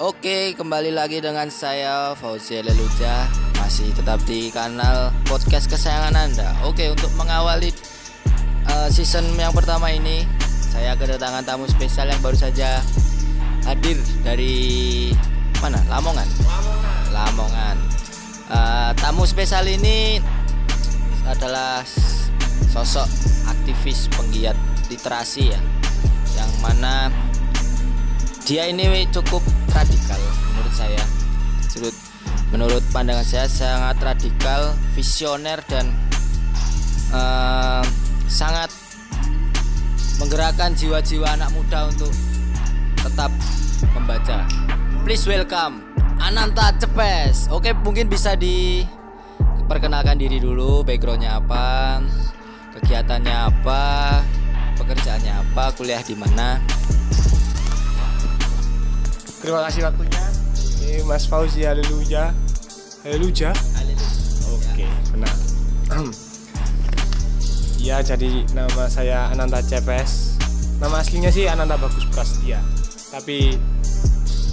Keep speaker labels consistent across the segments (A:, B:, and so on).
A: Oke, kembali lagi dengan saya Fauzi Leluja Masih tetap di kanal podcast kesayangan Anda. Oke, untuk mengawali uh, season yang pertama ini Saya kedatangan tamu spesial yang baru saja hadir dari mana? Lamongan? Lamongan. Uh, Tamu spesial ini adalah sosok aktivis penggiat literasi ya Yang mana dia ini cukup radikal menurut saya. Menurut menurut pandangan saya sangat radikal visioner dan uh, sangat menggerakkan jiwa-jiwa anak muda untuk tetap membaca. Please welcome Ananta Cepes. Oke mungkin bisa diperkenalkan diri dulu backgroundnya apa kegiatannya apa pekerjaannya apa kuliah di mana
B: Terima kasih waktunya. Ini Mas Fauzi Haleluya. Haleluya. Oke, benar. Ya, jadi nama saya Ananta Cepes. Nama aslinya sih Ananta Bagus Prastia. Tapi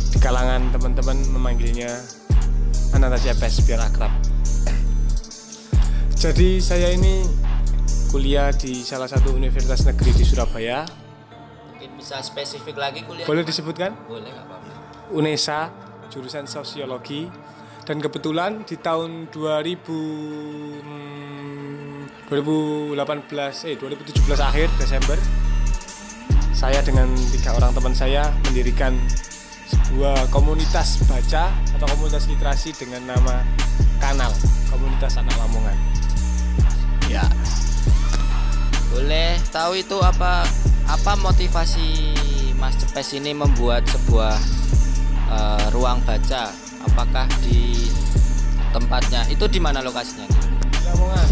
B: di kalangan teman-teman memanggilnya Ananta Cepes biar akrab. Jadi saya ini kuliah di salah satu universitas negeri di Surabaya.
A: Mungkin bisa spesifik lagi kuliah.
B: Boleh disebutkan?
A: Boleh apa-apa.
B: UNESA jurusan sosiologi dan kebetulan di tahun 2000 hmm, 2018 eh 2017 akhir Desember saya dengan tiga orang teman saya mendirikan sebuah komunitas baca atau komunitas literasi dengan nama Kanal Komunitas Anak Lamongan.
A: Ya. Boleh tahu itu apa apa motivasi Mas Cepes ini membuat sebuah uh, ruang baca. Apakah di tempatnya? Itu di mana lokasinya
B: Lamongan.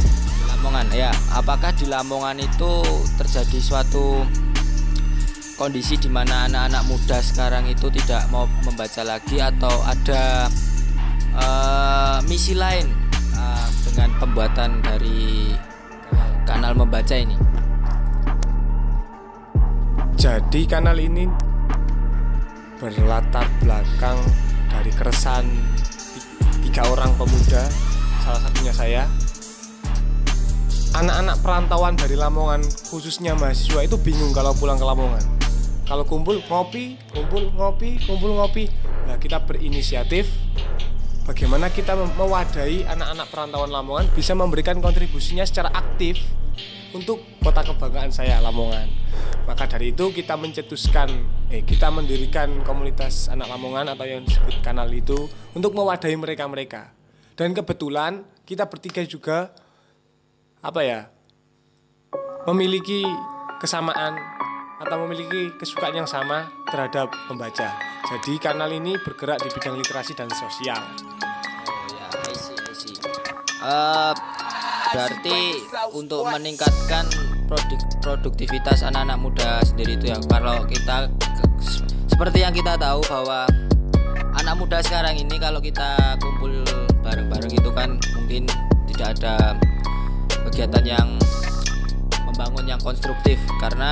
A: Lamongan ya. Apakah di Lamongan itu terjadi suatu kondisi di mana anak-anak muda sekarang itu tidak mau membaca lagi atau ada uh, misi lain uh, dengan pembuatan dari kanal membaca ini?
B: Jadi kanal ini berlatar belakang dari keresahan tiga orang pemuda salah satunya saya. Anak-anak perantauan dari Lamongan khususnya mahasiswa itu bingung kalau pulang ke Lamongan. Kalau kumpul ngopi kumpul ngopi kumpul ngopi. Nah kita berinisiatif bagaimana kita mewadahi anak-anak perantauan Lamongan bisa memberikan kontribusinya secara aktif untuk kota kebanggaan saya Lamongan. Maka dari itu kita mencetuskan, eh kita mendirikan komunitas anak Lamongan atau yang disebut kanal itu untuk mewadahi mereka-mereka. Dan kebetulan kita bertiga juga apa ya memiliki kesamaan atau memiliki kesukaan yang sama terhadap membaca. Jadi kanal ini bergerak di bidang literasi dan sosial.
A: Oh ya, I see, I. Uh, berarti untuk meningkatkan produk produktivitas anak-anak muda sendiri itu ya kalau kita seperti yang kita tahu bahwa anak muda sekarang ini kalau kita kumpul bareng-bareng itu kan mungkin tidak ada kegiatan yang membangun yang konstruktif. Karena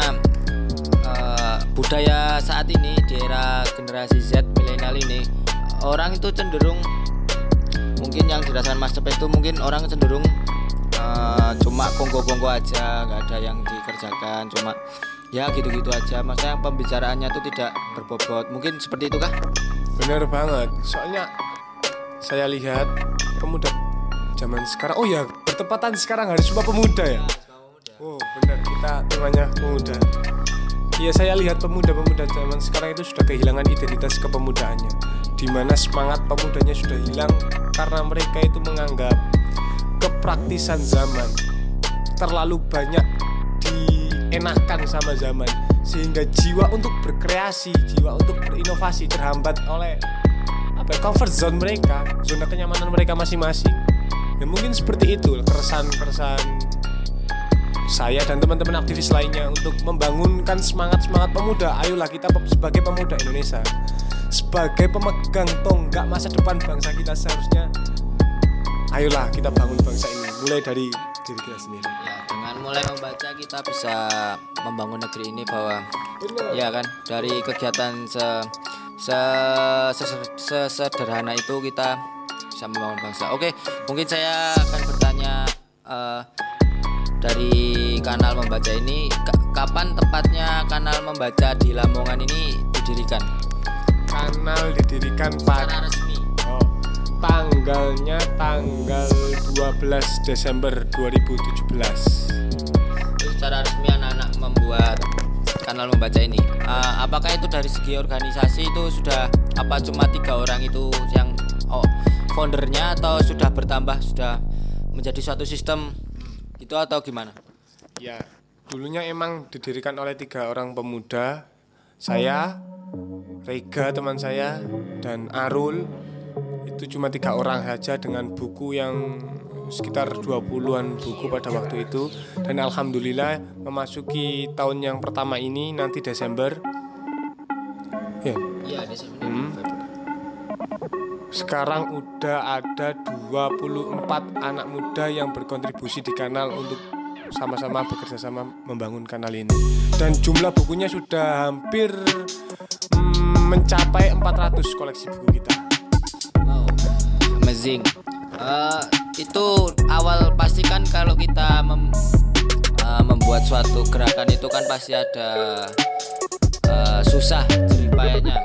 A: uh, budaya saat ini di era generasi Z milenial ini orang itu cenderung mungkin yang dirasakan Mas Cepet itu mungkin orang cenderung uh, cuma kongko-kongko aja nggak ada yang dikerjakan cuma ya gitu-gitu aja. Maksudnya pembicaraannya itu tidak berbobot. Mungkin seperti itu kah?
B: Benar banget. Soalnya saya lihat pemuda zaman sekarang oh ya bertepatan sekarang hari Sumpah Pemuda ya? Oh benar kita temanya pemuda. Iya saya lihat pemuda-pemuda zaman sekarang itu sudah kehilangan identitas kepemudaannya. Di mana semangat pemudanya sudah hilang karena mereka itu menganggap kepraktisan zaman. Terlalu banyak dienakan sama zaman. Sehingga jiwa untuk berkreasi jiwa untuk berinovasi terhambat oleh apa ya, comfort zone mereka zona kenyamanan mereka masing-masing. Ya mungkin seperti itu keresahan-keresahan saya dan teman-teman aktivis lainnya untuk membangunkan semangat-semangat pemuda. Ayolah kita sebagai pemuda Indonesia. Sebagai pemegang tonggak masa depan bangsa kita seharusnya ayolah kita bangun bangsa ini mulai dari diri kita sendiri
A: ya dengan mulai membaca kita bisa membangun negeri ini bahwa ya kan dari kegiatan se se- se- sesederhana itu kita bisa membangun bangsa. Oke, mungkin saya akan bertanya eh, dari kanal membaca ini ka- kapan tepatnya kanal membaca di Lamongan ini didirikan?
B: Kanal didirikan pada
A: resmi.
B: Tanggalnya tanggal 12 Desember 2017.
A: Itu secara resmi anak-anak membuat kanal membaca ini. Eh, apakah itu dari segi organisasi itu sudah apa cuma tiga orang itu yang oh, foundernya atau sudah bertambah sudah menjadi suatu sistem itu atau gimana?
B: Ya, dulunya emang didirikan oleh tiga orang pemuda. Saya, Rega teman saya, dan Arul. Itu cuma tiga orang saja dengan buku yang sekitar 20-an buku pada waktu itu. Dan alhamdulillah memasuki tahun yang pertama ini nanti Desember. Ya.
A: Iya, Desember.
B: Hmm. sekarang udah ada 24 anak muda yang berkontribusi di kanal untuk sama-sama bekerja sama membangun kanal ini. Dan jumlah bukunya sudah hampir mm, mencapai 400 koleksi buku kita
A: amazing. Eh, itu awal pasti kan kalau kita mem- eh, membuat suatu gerakan itu kan pasti ada eh, susah jeripayanya.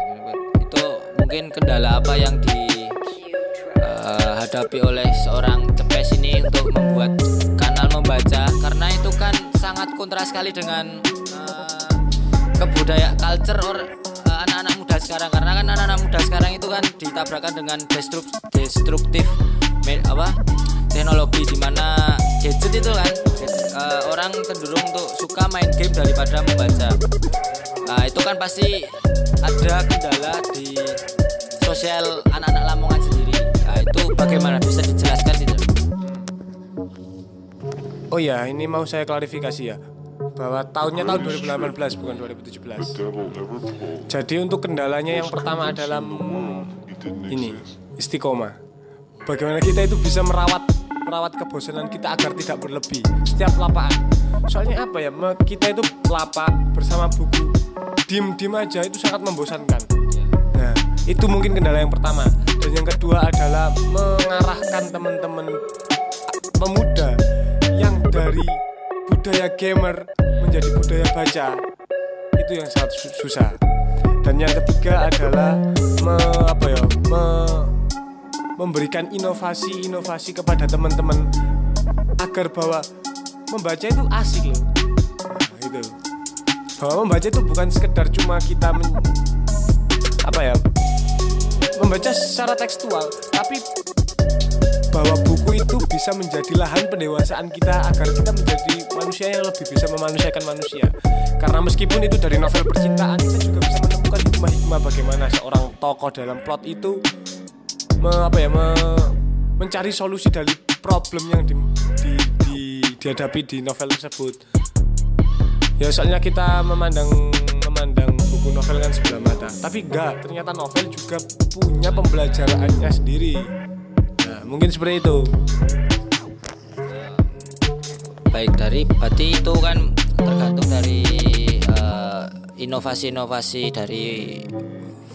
A: Itu mungkin kendala apa yang dihadapi oleh seorang cepes ini untuk membuat kanal membaca karena itu kan sangat kontra sekali dengan eh, kebudayaan culture or sekarang karena kan anak-anak muda sekarang itu kan ditabrakan dengan destruk destruktif apa teknologi di mana gadget itu kan gadget, eh, orang cenderung untuk suka main game daripada membaca. Nah itu kan pasti ada kendala di sosial anak-anak Lamongan sendiri. Nah itu bagaimana? Bisa dijelaskan tidak?
B: Oh ya, ini mau saya klarifikasi ya bahwa tahunnya tahun 2018 bukan 2017. Jadi untuk kendalanya yang pertama adalah ini istiqomah. Bagaimana kita itu bisa merawat merawat kebosanan kita agar tidak berlebih setiap lapaan. Soalnya apa ya? Kita itu lapak bersama buku, dim-dim aja itu sangat membosankan. Nah, itu mungkin kendala yang pertama. Dan yang kedua adalah mengarahkan teman-teman pemuda yang dari budaya gamer menjadi budaya baca. Itu yang sangat su- susah. Dan yang ketiga adalah me- apa ya me- memberikan inovasi-inovasi kepada teman-teman agar bahwa membaca itu asik loh. Nah, itu. Bahwa membaca itu bukan sekedar cuma kita men- apa ya membaca secara tekstual tapi bahwa buku bisa menjadi lahan pendewasaan kita agar kita menjadi manusia yang lebih bisa memanusiakan manusia. Karena meskipun itu dari novel percintaan, kita juga bisa menemukan hikmah-hikmah bagaimana seorang tokoh dalam plot itu me- apa ya me- mencari solusi dari problem yang di, di- di- dihadapi di novel tersebut. Ya soalnya kita memandang memandang buku novel kan sebelah mata, tapi enggak, ternyata novel juga punya pembelajarannya sendiri. Nah, mungkin seperti itu.
A: Baik dari berarti itu kan tergantung dari eh, inovasi-inovasi dari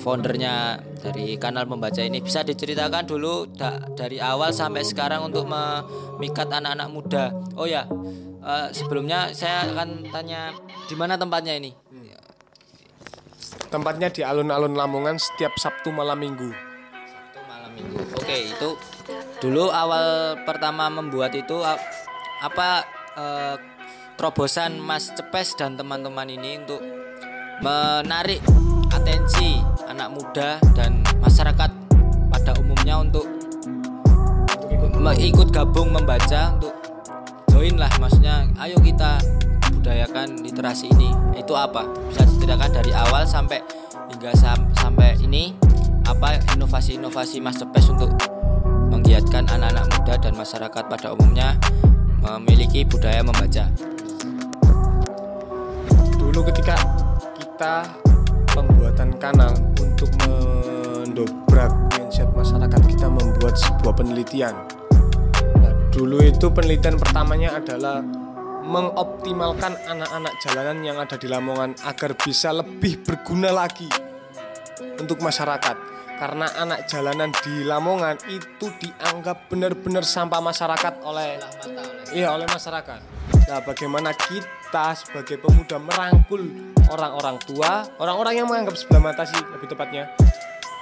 A: foundernya dari kanal membaca ini. Bisa diceritakan dulu da- dari awal sampai sekarang untuk memikat anak-anak muda. Oh ya eh, sebelumnya saya akan tanya di mana tempatnya ini?
B: Tempatnya di alun-alun Lamongan setiap Sabtu malam Minggu.
A: Sabtu malam minggu. Oke itu dulu awal pertama membuat itu ap- apa eh, terobosan Mas Cepes dan teman-teman ini untuk menarik atensi anak muda dan masyarakat pada umumnya untuk ikut gabung membaca untuk join lah maksudnya ayo kita budayakan literasi ini. Itu apa? Bisa diceritakan dari awal sampai hingga sam- sampai ini apa inovasi-inovasi Mas Cepes untuk menggiatkan anak-anak muda dan masyarakat pada umumnya memiliki budaya membaca
B: Dulu ketika kita pembuatan kanal untuk mendobrak mindset masyarakat kita membuat sebuah penelitian. Nah, dulu itu penelitian pertamanya adalah mengoptimalkan anak-anak jalanan yang ada di Lamongan agar bisa lebih berguna lagi. untuk masyarakat karena anak jalanan di Lamongan itu dianggap benar-benar sampah masyarakat oleh iya oleh masyarakat. Nah, bagaimana kita sebagai pemuda merangkul orang-orang tua, orang-orang yang menganggap sebelah mata sih lebih tepatnya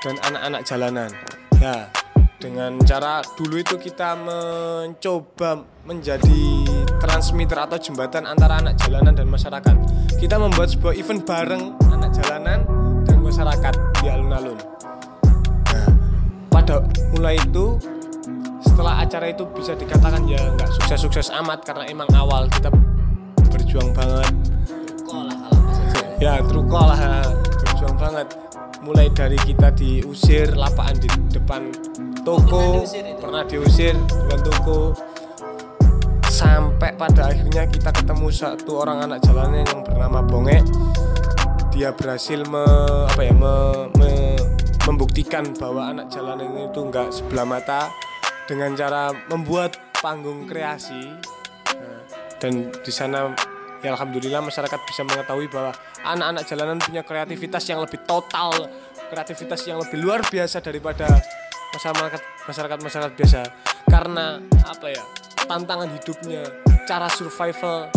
B: dan anak-anak jalanan. Nah, dengan cara dulu itu kita mencoba menjadi transmitter atau jembatan antara anak jalanan dan masyarakat. Kita membuat sebuah event bareng anak jalanan dan masyarakat di alun-alun. Pada mulai itu setelah acara itu bisa dikatakan ya nggak sukses-sukses amat karena emang awal kita berjuang banget. ya truko lah berjuang banget. Mulai dari kita diusir lapangan di depan toko pernah diusir depan toko. Sampai pada akhirnya kita ketemu satu orang anak jalanan yang bernama Bonge dia berhasil me, apa ya me, me- membuktikan bahwa anak jalanan itu enggak sebelah mata dengan cara membuat panggung kreasi. Nah, dan di sana ya alhamdulillah masyarakat bisa mengetahui bahwa anak-anak jalanan punya kreativitas yang lebih total kreativitas yang lebih luar biasa daripada masyarakat masyarakat masyarakat biasa. Karena apa ya tantangan hidupnya cara survival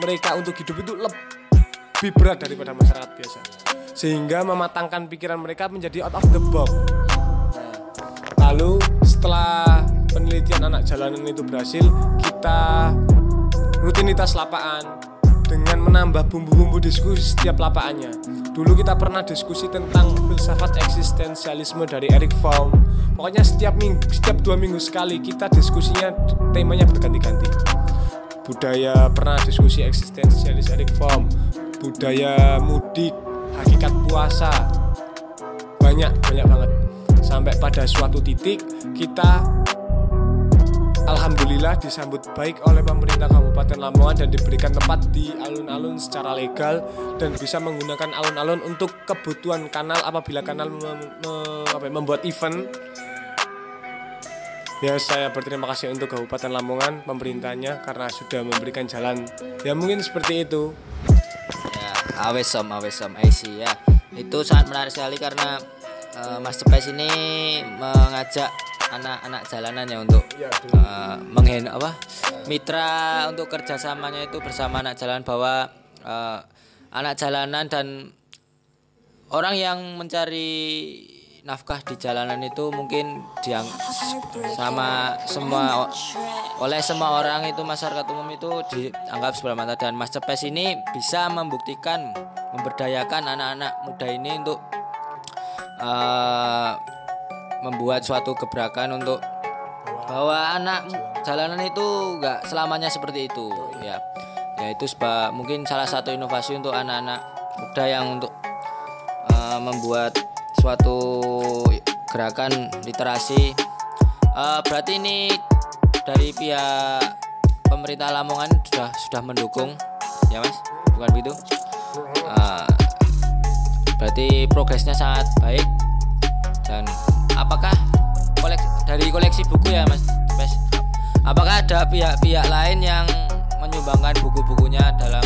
B: mereka untuk hidup itu lebih berat daripada masyarakat biasa sehingga mematangkan pikiran mereka menjadi out of the box. Lalu setelah penelitian anak jalanan itu berhasil kita rutinitas lapangan dengan menambah bumbu-bumbu diskusi setiap lapangannya. Dulu kita pernah diskusi tentang filsafat eksistensialisme dari Eric Fromm. Pokoknya setiap minggu setiap dua minggu sekali kita diskusinya temanya berganti-ganti. Budaya pernah diskusi eksistensialis Eric Fromm. Budaya mudik hakikat puasa banyak banyak banget sampai pada suatu titik kita Alhamdulillah disambut baik oleh pemerintah Kabupaten Lamongan dan diberikan tempat di alun-alun secara legal dan bisa menggunakan alun-alun untuk kebutuhan kanal apabila kanal mem- me- apa ya, membuat event. Ya saya berterima kasih untuk Kabupaten Lamongan pemerintahnya karena sudah memberikan jalan. Ya mungkin seperti itu.
A: Ya awesom awesom I see ya. Itu sangat menarik sekali karena eh, Mas Cepes ini mengajak anak-anak jalanan ya untuk
B: Ya,
A: eh, menghen apa mitra untuk kerjasamanya itu bersama anak jalanan bahwa eh, anak jalanan dan orang yang mencari nafkah di jalanan itu mungkin diang sama semua oleh semua orang itu masyarakat umum itu dianggap sebelah mata. Dan Mas Cepes ini bisa membuktikan memberdayakan anak-anak muda ini untuk eh, membuat suatu gebrakan untuk bahwa anak jalanan itu enggak selamanya seperti itu ya. Ya itu sebab mungkin salah satu inovasi untuk anak-anak muda yang untuk eh, membuat suatu gerakan literasi. Eh, berarti ini dari pihak pemerintah Lamongan sudah sudah mendukung ya mas? Bukan begitu? Eh, berarti progresnya sangat baik. Dan apakah kolek dari koleksi buku ya mas? Mas? apakah ada pihak-pihak lain yang menyumbangkan buku-bukunya dalam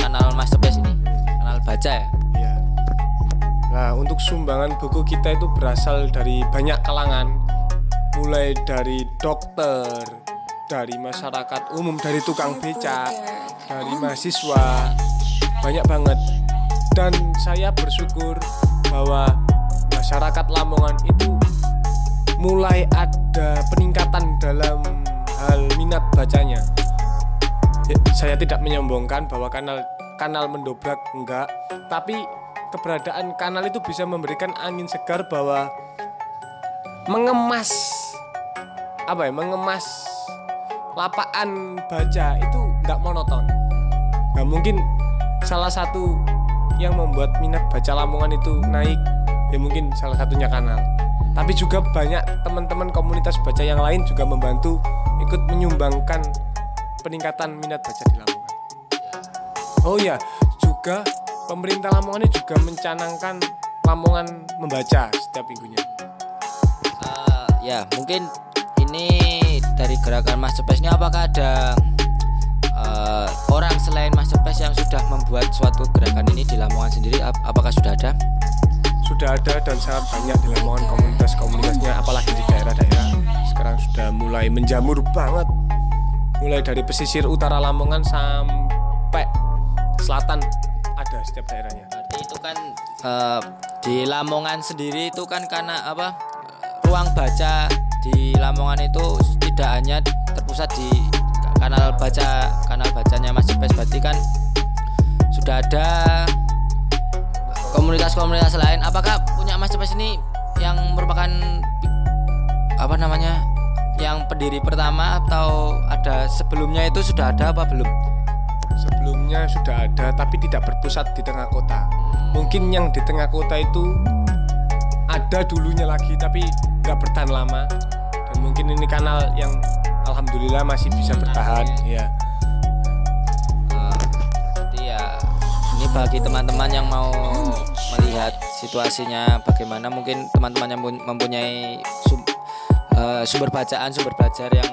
A: kanal Mas Tepes ini? Kanal baca Ya.
B: Nah, untuk sumbangan buku kita itu berasal dari banyak kalangan, mulai dari dokter, dari masyarakat umum, dari tukang becak, dari mahasiswa, banyak banget. Dan saya bersyukur bahwa masyarakat Lamongan itu mulai ada peningkatan dalam hal minat bacanya. Ya, saya tidak menyombongkan bahwa kanal kanal mendobrak enggak, tapi keberadaan kanal itu bisa memberikan angin segar bahwa mengemas apa ya mengemas lapaan baca itu nggak monoton. Nggak mungkin salah satu yang membuat minat baca Lamongan itu naik ya mungkin salah satunya kanal. Tapi juga banyak teman-teman komunitas baca yang lain juga membantu ikut menyumbangkan peningkatan minat baca di Lamongan. Oh ya juga pemerintah Lamongan ini juga mencanangkan Lamongan membaca setiap minggunya.
A: Eh, ya mungkin ini dari gerakan Mas Cepes ini apakah ada eh, orang selain Mas Cepes yang sudah membuat suatu gerakan ini di Lamongan sendiri? Ap- apakah sudah ada?
B: Sudah ada dan sangat banyak di Lamongan komunitas-komunitasnya apalagi di daerah-daerah. Sekarang sudah mulai menjamur banget. Mulai dari pesisir utara Lamongan sampai selatan ada setiap daerahnya
A: Berarti itu kan eh, di Lamongan sendiri itu kan karena apa? Ruang baca di Lamongan itu tidak hanya terpusat di kanal baca kanal bacanya Mas Cepes berarti kan sudah ada komunitas-komunitas lain. Apakah punya Mas Cepes ini yang merupakan apa namanya? yang pendiri pertama atau ada sebelumnya itu sudah ada apa belum?
B: Sebelumnya sudah ada tapi tidak berpusat di tengah kota. Mungkin yang di tengah kota itu ada dulunya lagi tapi nggak bertahan lama. Dan mungkin ini kanal yang alhamdulillah masih bisa bertahan ya
A: Berarti ya ini bagi teman-teman yang mau melihat situasinya bagaimana mungkin teman-teman yang pun- mempunyai sum- eh, sumber bacaan sumber belajar yang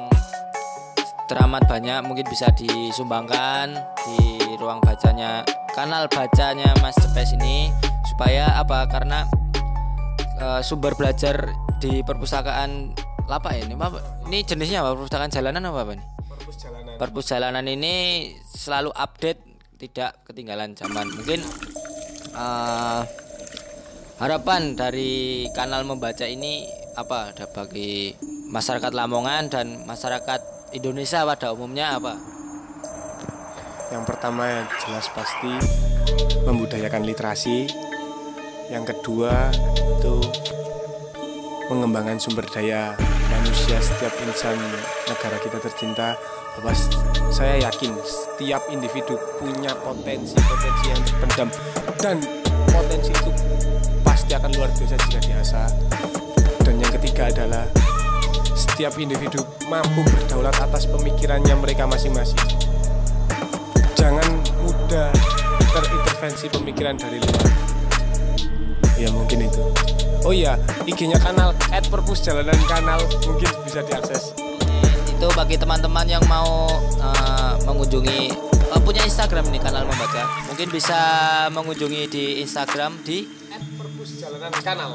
A: teramat banyak mungkin bisa disumbangkan di ruang bacanya kanal bacanya Mas Cepes ini. Supaya apa? Karena eh, sumber belajar di perpustakaan apa ya ini apa ini jenisnya apa? Perpustakaan jalanan apa apa nih
B: perpus jalanan.
A: Perpus jalanan ini selalu update tidak ketinggalan zaman. Mungkin eh, harapan dari kanal membaca ini apa? Ada bagi masyarakat Lamongan dan masyarakat Indonesia pada umumnya apa
B: yang pertama jelas pasti membudayakan literasi. Yang kedua itu mengembangkan sumber daya manusia setiap insan negara kita tercinta. Bahwa s- saya yakin setiap individu punya potensi-potensi yang terpendam. Dan potensi itu pasti akan luar biasa jika diasah. Dan yang ketiga adalah setiap individu mampu berdaulat atas pemikirannya mereka masing-masing jangan mudah terintervensi pemikiran dari luar. Ya mungkin itu. Oh iya IG-nya kanal at perpus jalanan kanal mungkin bisa diakses.
A: Itu bagi teman-teman yang mau eh, mengunjungi eh, punya Instagram ini kanal membaca. Mungkin bisa mengunjungi di Instagram di
B: at perpus jalanan kanal.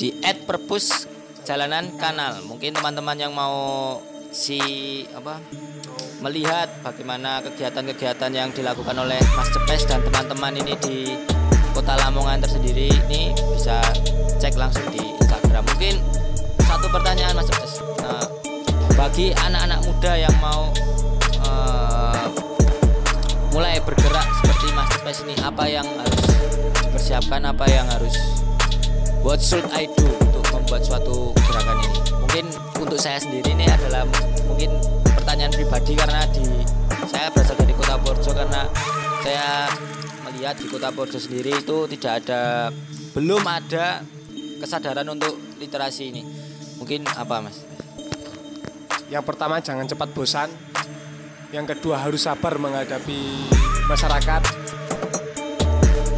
A: di @perpus jalanan kanal. Mungkin teman-teman yang mau si apa melihat bagaimana kegiatan-kegiatan yang dilakukan oleh Mas Cepes dan teman-teman ini di Kota Lamongan tersendiri ini bisa cek langsung di Instagram. Mungkin satu pertanyaan Mas Cepes. Nah, bagi anak-anak muda yang mau eh, mulai bergerak seperti Mas Cepes ini apa yang harus dipersiapkan, apa yang harus what should I do untuk membuat suatu gerakan ini? Mungkin untuk saya sendiri ini adalah mungkin pertanyaan pribadi karena di saya berasal dari Kota Porjo karena saya melihat di Kota Porjo sendiri itu tidak ada belum ada kesadaran untuk literasi ini. Mungkin apa, Mas?
B: yang pertama jangan cepat bosan. Yang kedua harus sabar menghadapi masyarakat.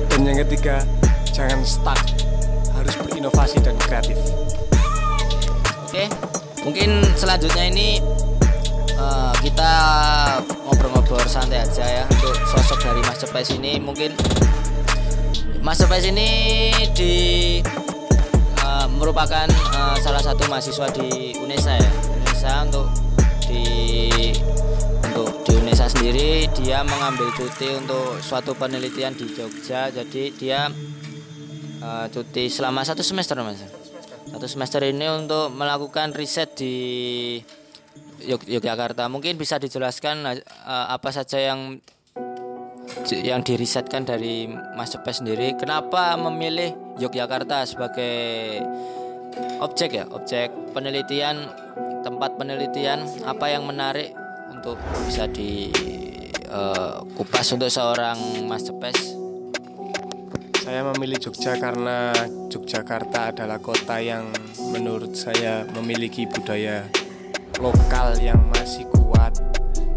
B: Dan yang ketiga jangan stuck. Harus berinovasi dan kreatif.
A: Oke, mungkin selanjutnya ini eh, kita ngobrol-ngobrol santai aja ya untuk sosok dari Mas Cepes ini. Mungkin Mas Cepes ini di eh, merupakan eh, salah satu mahasiswa di UNESA ya. UNESA untuk di untuk di UNESA sendiri. Dia mengambil cuti untuk suatu penelitian di Jogja. Jadi dia eh, cuti selama satu semester mas satu semester ini untuk melakukan riset di Yog- Yogyakarta. Mungkin bisa dijelaskan eh, apa saja yang yang dirisetkan dari Mas Cepes sendiri? Kenapa memilih Yogyakarta sebagai objek ya? Objek penelitian tempat penelitian. Apa yang menarik untuk bisa dikupas untuk seorang Mas Cepes
B: Saya memilih Jogja karena Yogyakarta adalah kota yang menurut saya memiliki budaya lokal yang masih kuat.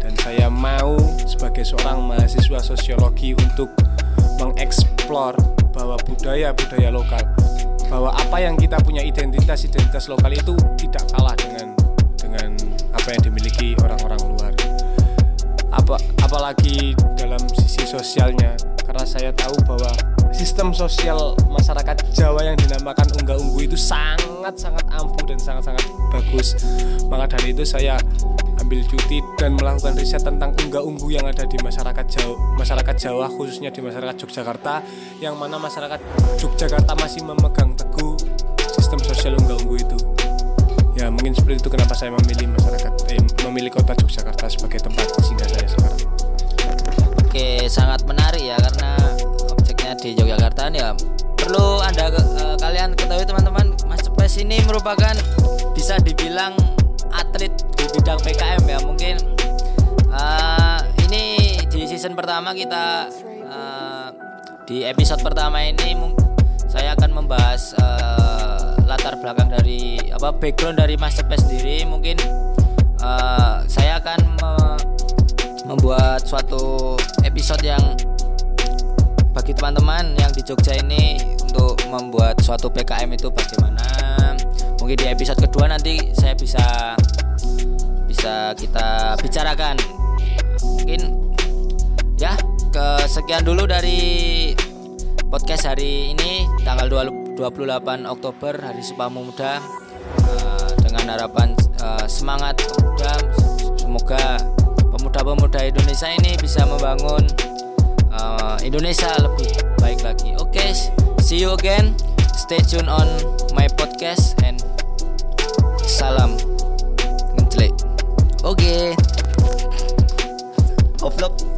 B: Dan saya mau sebagai seorang mahasiswa sosiologi untuk mengeksplor bahwa budaya-budaya lokal bahwa apa yang kita punya identitas identitas lokal itu tidak kalah dengan dengan apa yang dimiliki orang-orang luar. Apa apalagi dalam sisi sosialnya karena saya tahu bahwa sistem sosial masyarakat Jawa yang dinamakan unggah unggu itu sangat sangat ampuh dan sangat sangat bagus. Maka dari itu saya ambil cuti dan melakukan riset tentang unggah unggu yang ada di masyarakat Jawa masyarakat Jawa khususnya di masyarakat Yogyakarta yang mana masyarakat Yogyakarta masih memegang teguh sistem sosial unggah unggu itu. Ya mungkin seperti itu kenapa saya memilih masyarakat eh, memilih kota Yogyakarta sebagai tempat singgah saya sekarang.
A: Oke sangat menarik ya karena di Yogyakarta ya perlu anda uh, kalian ketahui teman-teman Mas Cepes ini merupakan bisa dibilang atlet di bidang PKM ya. Mungkin uh, ini di season pertama kita uh, di episode pertama ini saya akan membahas uh, latar belakang dari apa background dari Mas Cepes sendiri. Mungkin uh, saya akan me membuat suatu episode yang bagi teman-teman yang di Jogja ini untuk membuat suatu PKM itu bagaimana? Mungkin di episode kedua nanti saya bisa bisa kita bicarakan. Mungkin ya kesekian dulu dari podcast hari ini tanggal 28 Oktober hari Sumpah Pemuda uh, dengan harapan uh, semangat pemuda semoga pemuda-pemuda Indonesia ini bisa membangun uh, Indonesia lebih baik lagi. Oke, okay, see you again. Stay tune on my podcast and salam ngecelek. Oke. Okay.